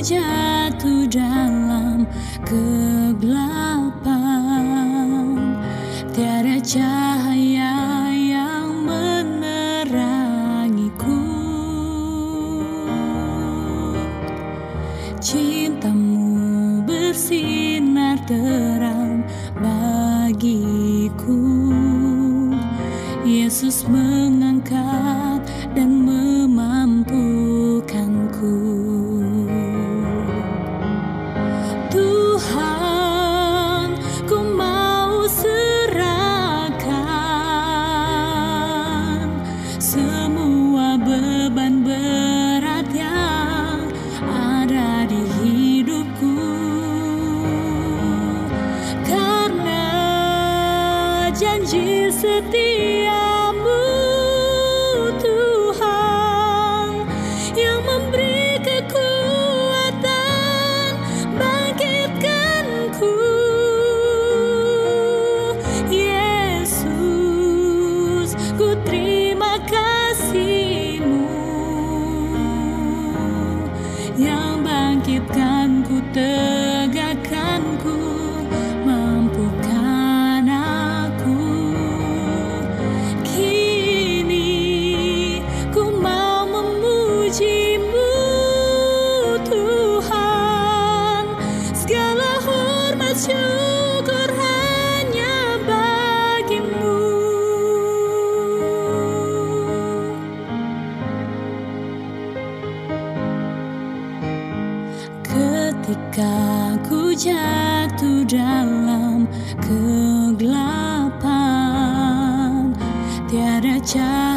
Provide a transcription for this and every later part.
Yesus Yeah. jatuh dalam kegelapan. Tiada cara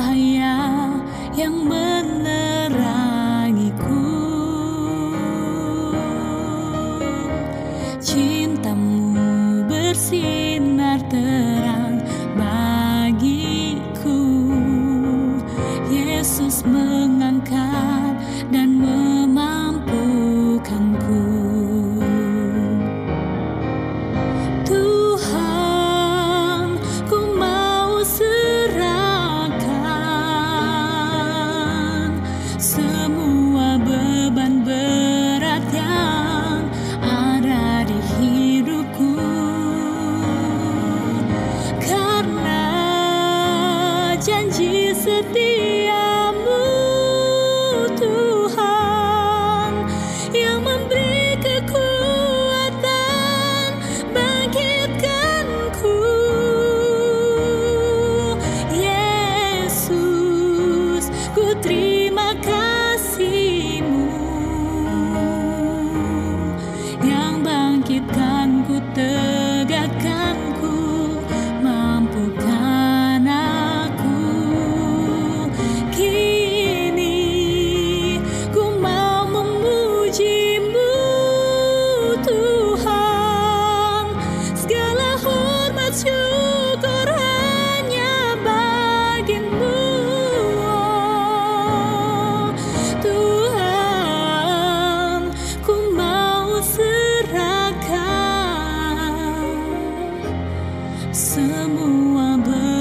semua ber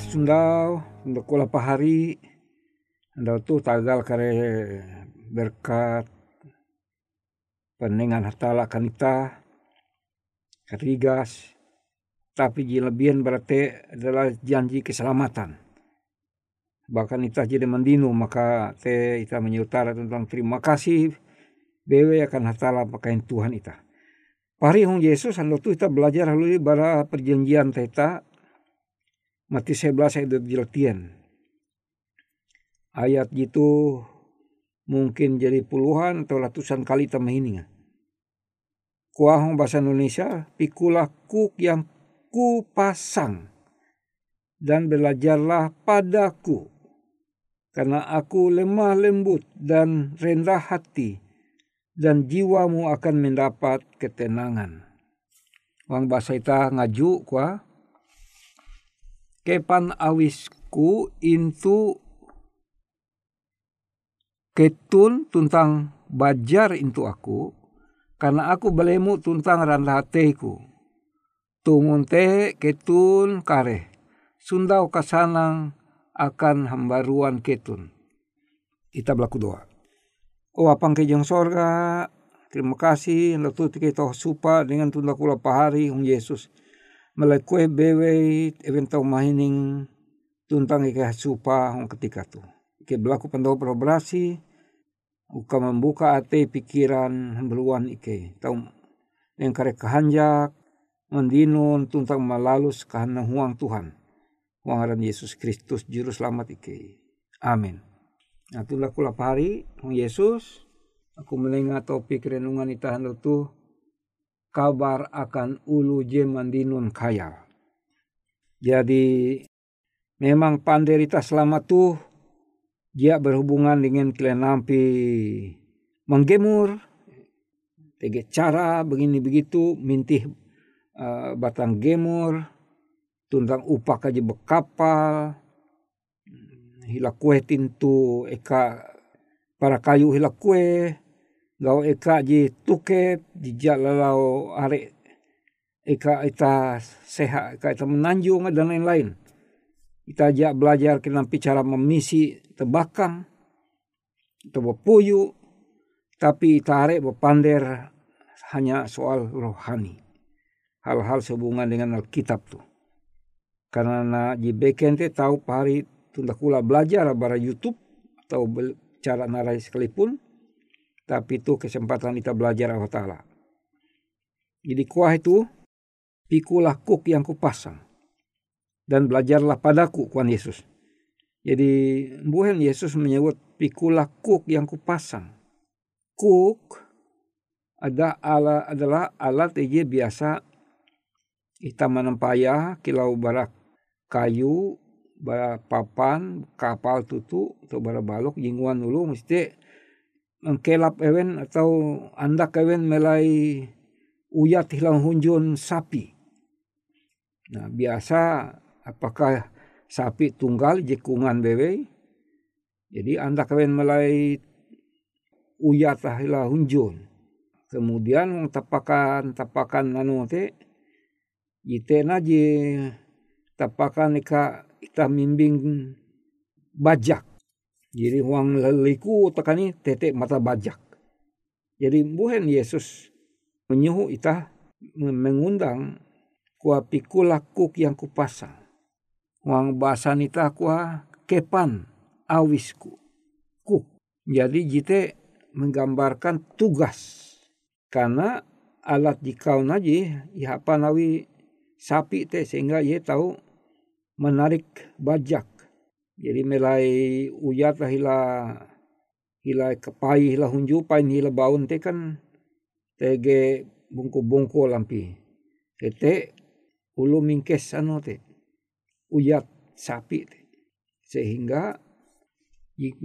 sundau untuk kula pahari andau tu tagal kare berkat penengan hatala kanita karigas tapi lebihan berarti adalah janji keselamatan. Bahkan kita jadi mendino maka te kita menyutara tentang terima kasih. Bewe akan hatala pakaian Tuhan kita Pari hong Yesus ando tu kita belajar lalu bara perjanjian teta Mati 11 ayat jelatian. Ayat gitu mungkin jadi puluhan atau ratusan kali tambah ini. Kuahong bahasa Indonesia, pikulah kuk yang ku pasang dan belajarlah padaku karena aku lemah lembut dan rendah hati dan jiwamu akan mendapat ketenangan. Wang bahasa ita ngaju kuah kepan awisku intu ketun tuntang bajar intu aku karena aku belemu tuntang randah hatiku tungun te ketun kare sundau kasanang akan hambaruan ketun. Kita berlaku doa. Oh apang kejong sorga terima kasih. Lalu kita supa dengan tunda kula pahari um Yesus melekue bewe eventau mahining tuntang ike supa hong ketika tu. Ike berlaku pandau beroperasi, uka membuka ate pikiran beluan ike. Tau yang kare kehanjak, mendinun tuntang malalus kahana huang Tuhan. Huang Yesus Kristus juru selamat ike. Amin. Nah itulah kula hari, Yesus. Aku menengah topik renungan itahan tu kabar akan ulu jemandinun kaya. Jadi memang panderita selama tu dia berhubungan dengan kalian nampi menggemur, tege cara begini begitu mintih uh, batang gemur, tuntang upah kaji bekapal, hilak kue tintu eka para kayu hilak kue, gau eka ji tuke ji lalau are eka ita sehat eka ita menanjung dan lain-lain. Kita ajak belajar kita cara memisi tebakang atau bepuyu tapi tarik berpander hanya soal rohani. Hal-hal sehubungan dengan Alkitab tu. Karena na jibeken te tahu pari tunda kula belajar bara YouTube atau cara narai sekalipun tapi itu kesempatan kita belajar Allah Ta'ala. Jadi kuah itu pikulah kuk yang kupasang dan belajarlah padaku kuan Yesus. Jadi bukan Yesus menyebut pikulah kuk yang kupasang. Kuk ada ala, adalah alat yang biasa kita menempaya kilau barak kayu, barak papan, kapal tutu, atau barak balok, jingguan dulu mesti mengkelap ewen atau anda ewen melai uyat hilang hunjun sapi. Nah biasa apakah sapi tunggal jekungan bewe. Jadi anda ewen melai uyat hilang hunjun. Kemudian tapakan tapakan nanu te itena je tapakan ika kita mimbing bajak jadi uang leliku tekani tete mata bajak. Jadi bukan Yesus menyuhu kita mengundang Kua pikula kuk yang kupasang. Wang bahasa nita kua kepan awisku. Kuk. Jadi jite menggambarkan tugas. Karena alat jikau naji ya nawi sapi te sehingga ia tahu menarik bajak. Jadi melai uyat lah hila hila kepai hila hunju pain hila baun te kan tege bungku-bungku lampi. Kete ulu mingkes anu te uyat sapi te. Sehingga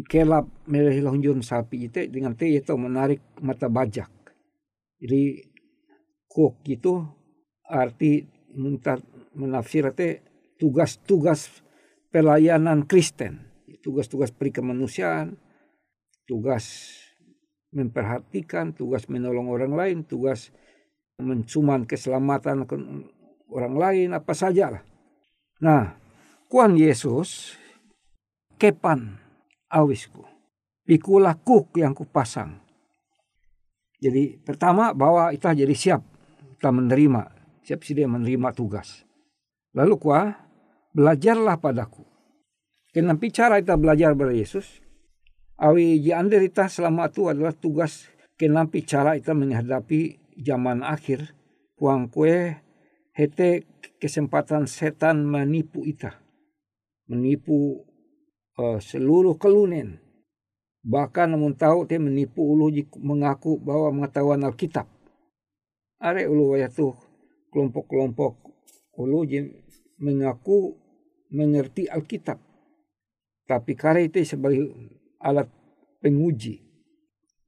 kelap melai hunjun sapi itu dengan te itu menarik mata bajak. Jadi kok gitu arti menafsir tugas-tugas pelayanan Kristen, tugas-tugas peri kemanusiaan, tugas memperhatikan, tugas menolong orang lain, tugas mencuman keselamatan orang lain, apa saja lah. Nah, kuan Yesus, kepan awisku, pikulah kuk yang kupasang. Jadi pertama bahwa kita jadi siap, kita menerima siap sedia menerima tugas. Lalu kuah, belajarlah padaku. Kenapa cara kita belajar pada Yesus? Awi ji kita selama itu adalah tugas kenapa cara kita menghadapi zaman akhir. Kuang kue hete kesempatan setan menipu kita. Menipu uh, seluruh kelunen. Bahkan namun tahu dia menipu ulu mengaku bahwa mengetahuan Alkitab. Are ulu wayah tuh kelompok-kelompok ulu mengaku mengerti Alkitab. Tapi kare itu sebagai alat penguji.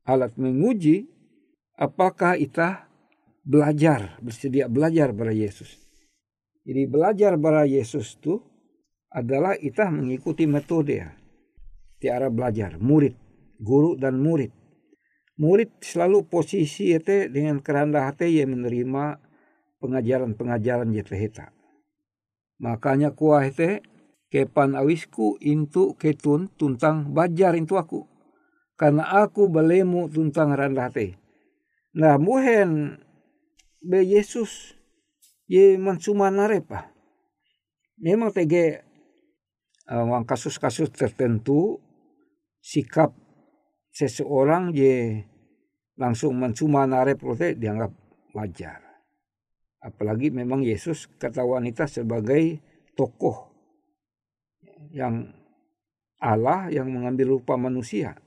Alat menguji apakah kita belajar, bersedia belajar pada Yesus. Jadi belajar pada Yesus itu adalah kita mengikuti metode. Tiara belajar, murid, guru dan murid. Murid selalu posisi itu dengan kerendah hati yang menerima pengajaran-pengajaran heta. Makanya kuah itu kepan awisku intu ketun tuntang bajar intu aku. Karena aku belemu tuntang rendah te. Nah muhen be Yesus ye mansuma narepa. Memang tege uh, kasus-kasus tertentu sikap seseorang ye langsung mencuma narep dianggap wajar. Apalagi memang Yesus kata wanita sebagai tokoh yang Allah yang mengambil rupa manusia.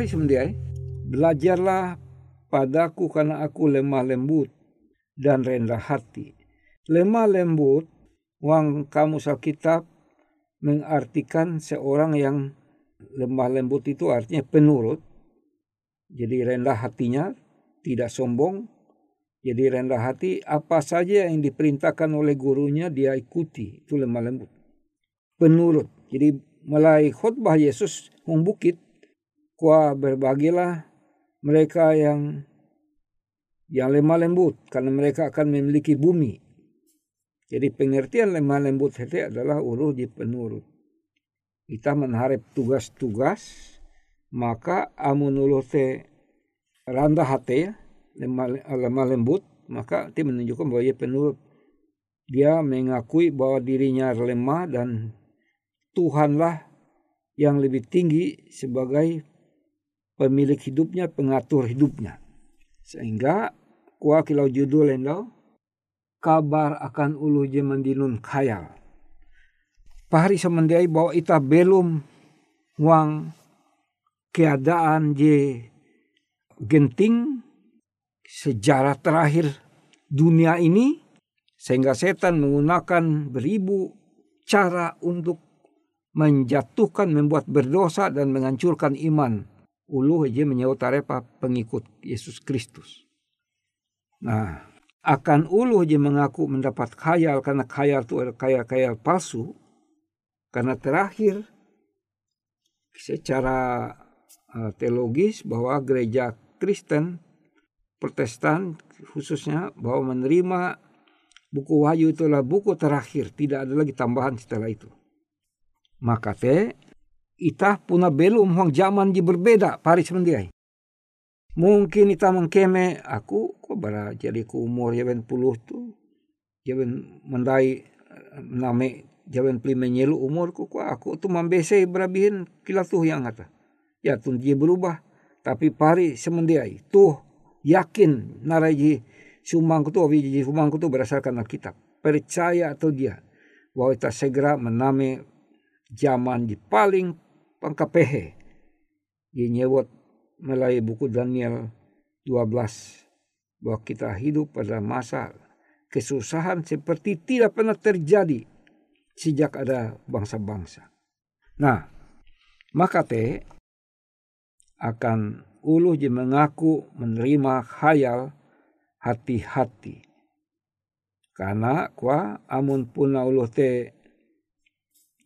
Pari semendiai, belajarlah padaku karena aku lemah lembut dan rendah hati. Lemah lembut, uang kamu Alkitab mengartikan seorang yang lemah lembut itu artinya penurut. Jadi rendah hatinya, tidak sombong. Jadi rendah hati, apa saja yang diperintahkan oleh gurunya dia ikuti. Itu lemah lembut. Penurut. Jadi mulai khutbah Yesus membukit, kuah berbagilah mereka yang yang lemah lembut karena mereka akan memiliki bumi. Jadi pengertian lemah lembut itu adalah ulu di penurut. Kita menharap tugas-tugas maka amun ulu te rendah hati lemah, lemah lembut maka itu menunjukkan bahwa ia penurut. Dia mengakui bahwa dirinya lemah dan Tuhanlah yang lebih tinggi sebagai pemilik hidupnya, pengatur hidupnya. Sehingga kuah kilau judul endo kabar akan ulu je mendinun khayal. Pahari semendiai bahwa ita belum uang keadaan je genting sejarah terakhir dunia ini sehingga setan menggunakan beribu cara untuk menjatuhkan, membuat berdosa dan menghancurkan iman ulu aja menyautarapa pengikut Yesus Kristus. Nah, akan ulu aja mengaku mendapat khayal karena khayal itu ada khayal-khayal palsu. Karena terakhir secara uh, teologis bahwa gereja Kristen Protestan khususnya bahwa menerima buku Wahyu itulah buku terakhir, tidak ada lagi tambahan setelah itu. Maka te itah puna belum huang zaman di berbeda paris mendiai. Mungkin ita mengkeme aku kok bara jadi ku umur jaban puluh tu jaban mendai name jaban peli menyelu umur ku aku tu mambese berabihin kilatuh yang kata. Ya tun dia berubah tapi pari semendiai tuh yakin naraji sumangku tu ji sumangku tu berdasarkan Alkitab. Percaya atau dia bahwa kita segera mename zaman di paling pangkapehe. Dia nyewot melalui buku Daniel 12 bahwa kita hidup pada masa kesusahan seperti tidak pernah terjadi sejak ada bangsa-bangsa. Nah, maka te akan ulu je mengaku menerima khayal hati-hati. Karena kwa amun puna ulu te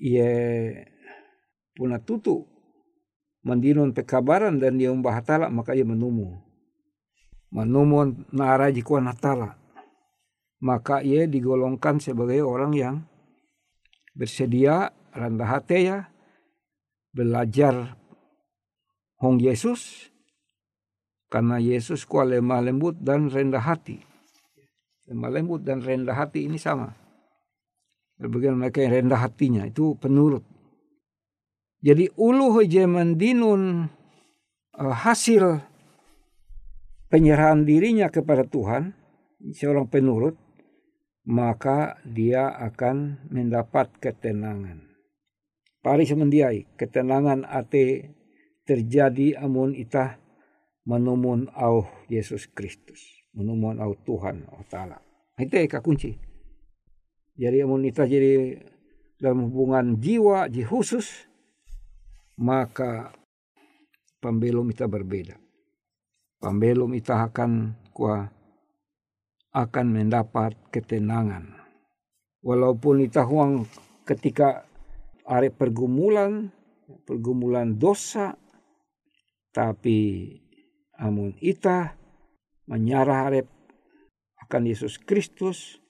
ia puna tutu mandinun pekabaran dan dia umbah hatala maka ia menumu. Menumu naraji kuan hatala. Maka ia digolongkan sebagai orang yang bersedia rendah hati ya belajar Hong Yesus karena Yesus kuat lemah lembut dan rendah hati. Lemah lembut dan rendah hati ini sama. Berbagai mereka yang rendah hatinya itu penurut. Jadi ulu hoje mendinun uh, hasil penyerahan dirinya kepada Tuhan, seorang penurut, maka dia akan mendapat ketenangan. Pari semendiai, ketenangan ate terjadi amun itah menumun au Yesus Kristus, menumun au Tuhan au Ta'ala. Itu eka kunci. Jadi amun itah jadi dalam hubungan jiwa, ji khusus, maka pembelum kita berbeda. Pembelum kita akan kuah akan mendapat ketenangan. Walaupun kita huang ketika ada pergumulan, pergumulan dosa, tapi amun ita menyarah arep akan Yesus Kristus,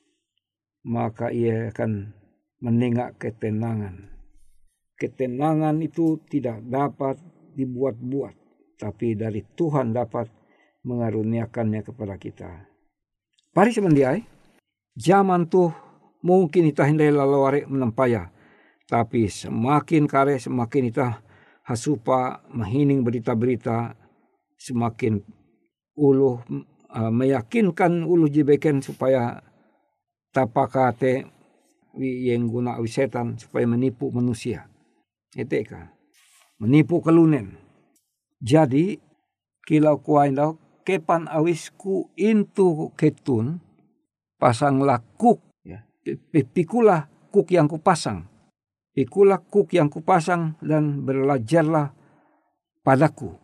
maka ia akan menengak ketenangan. Ketenangan itu tidak dapat dibuat-buat, tapi dari Tuhan dapat mengaruniakannya kepada kita. Pari semendiai, zaman tuh mungkin kita hindai lalawari menempaya, tapi semakin kare semakin kita hasupa menghining berita-berita semakin ulu uh, meyakinkan ulu jibeken supaya tapakate yang guna setan supaya menipu manusia. Kan. Menipu kelunen. Jadi kilau kuain dau kepan awisku intu ketun pasanglah kuk ya. pikulah kuk yang kupasang. Pikulah kuk yang kupasang dan belajarlah padaku.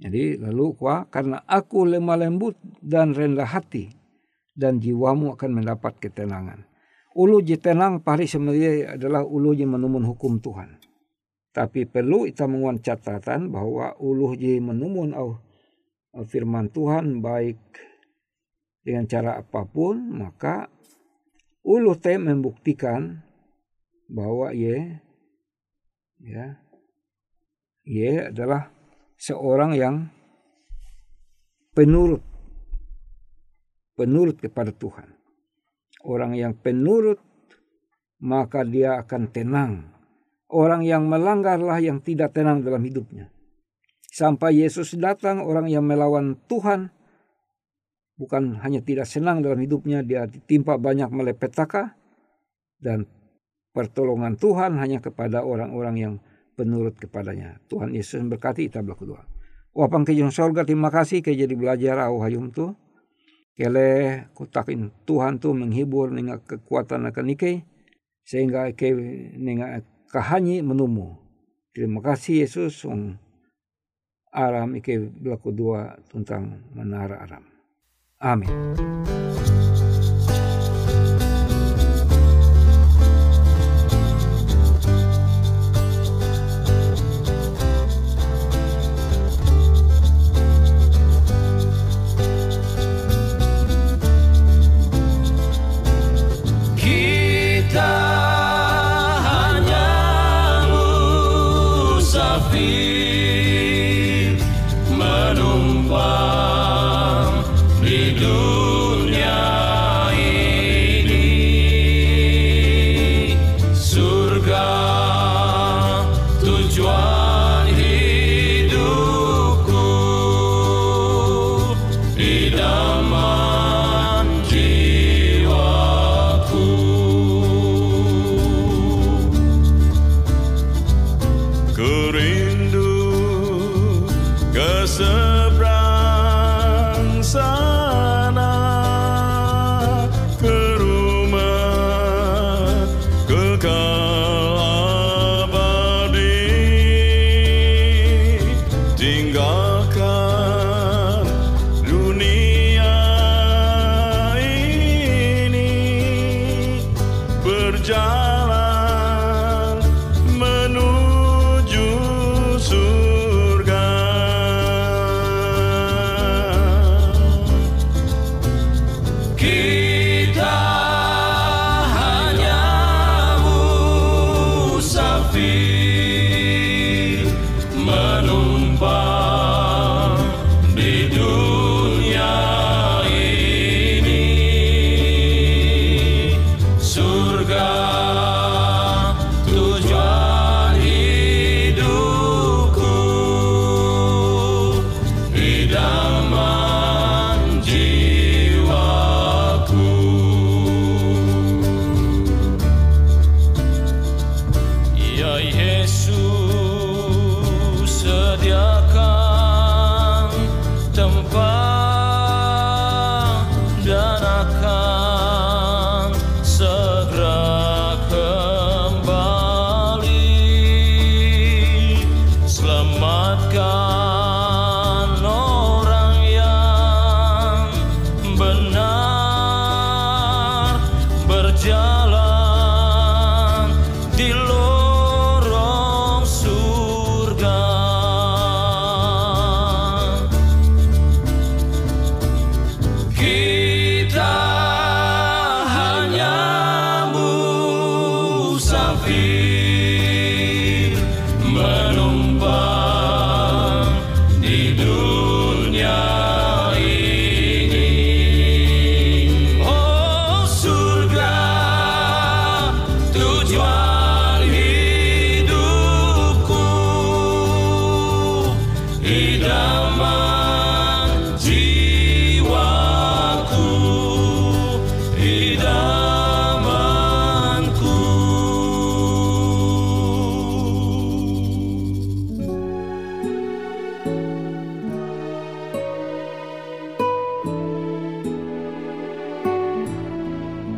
Jadi lalu kuah karena aku lemah lembut dan rendah hati dan jiwamu akan mendapat ketenangan. Ulu je tenang pari sebenarnya adalah ulu menumun hukum Tuhan tapi perlu kita menguan catatan bahwa ulu je menumun au firman Tuhan baik dengan cara apa pun maka ulu te membuktikan bahwa ye ya ye adalah seorang yang penurut penurut kepada Tuhan Orang yang penurut maka dia akan tenang. Orang yang melanggarlah yang tidak tenang dalam hidupnya. Sampai Yesus datang, orang yang melawan Tuhan bukan hanya tidak senang dalam hidupnya, dia ditimpa banyak melepetaka dan pertolongan Tuhan hanya kepada orang-orang yang penurut kepadanya. Tuhan Yesus berkati kita berlaku doa. Wapang kejong sorga terima kasih ke belajar au hayum tu kele kutakin Tuhan tu menghibur dengan kekuatan akan nike sehingga ke dengan kahanyi menumu. Terima kasih Yesus on aram ike berlaku dua tentang menara aram. Amin.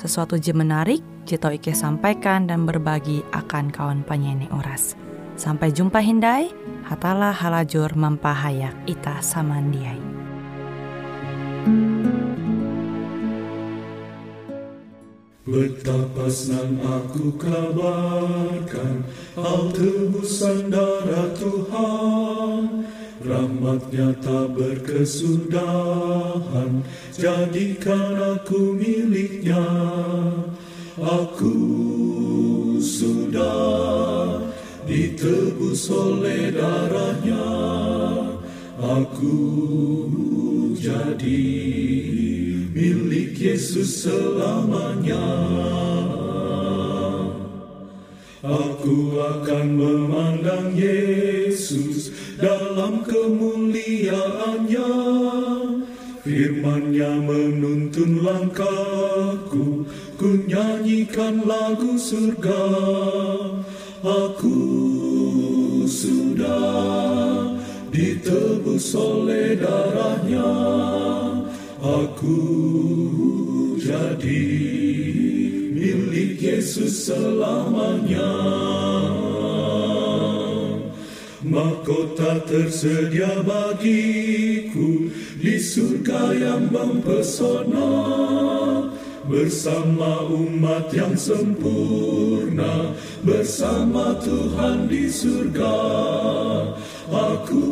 sesuatu je menarik, jito Ike sampaikan dan berbagi akan kawan penyanyi Uras. Sampai jumpa Hindai, hatalah halajur mempahayak ita samandiai. Betapa senang aku kabarkan Hal tebusan darah Tuhan Rahmatnya tak berkesudahan. Jadikan aku miliknya. Aku sudah ditebus oleh darahnya. Aku jadi milik Yesus selamanya. Aku akan memandang Yesus dalam kemuliaannya. Firmannya menuntun langkahku, ku nyanyikan lagu surga. Aku sudah ditebus oleh darahnya. Aku jadi Yesus selamanya. Mahkota tersedia bagiku di surga yang mempesona bersama umat yang sempurna bersama Tuhan di surga. Aku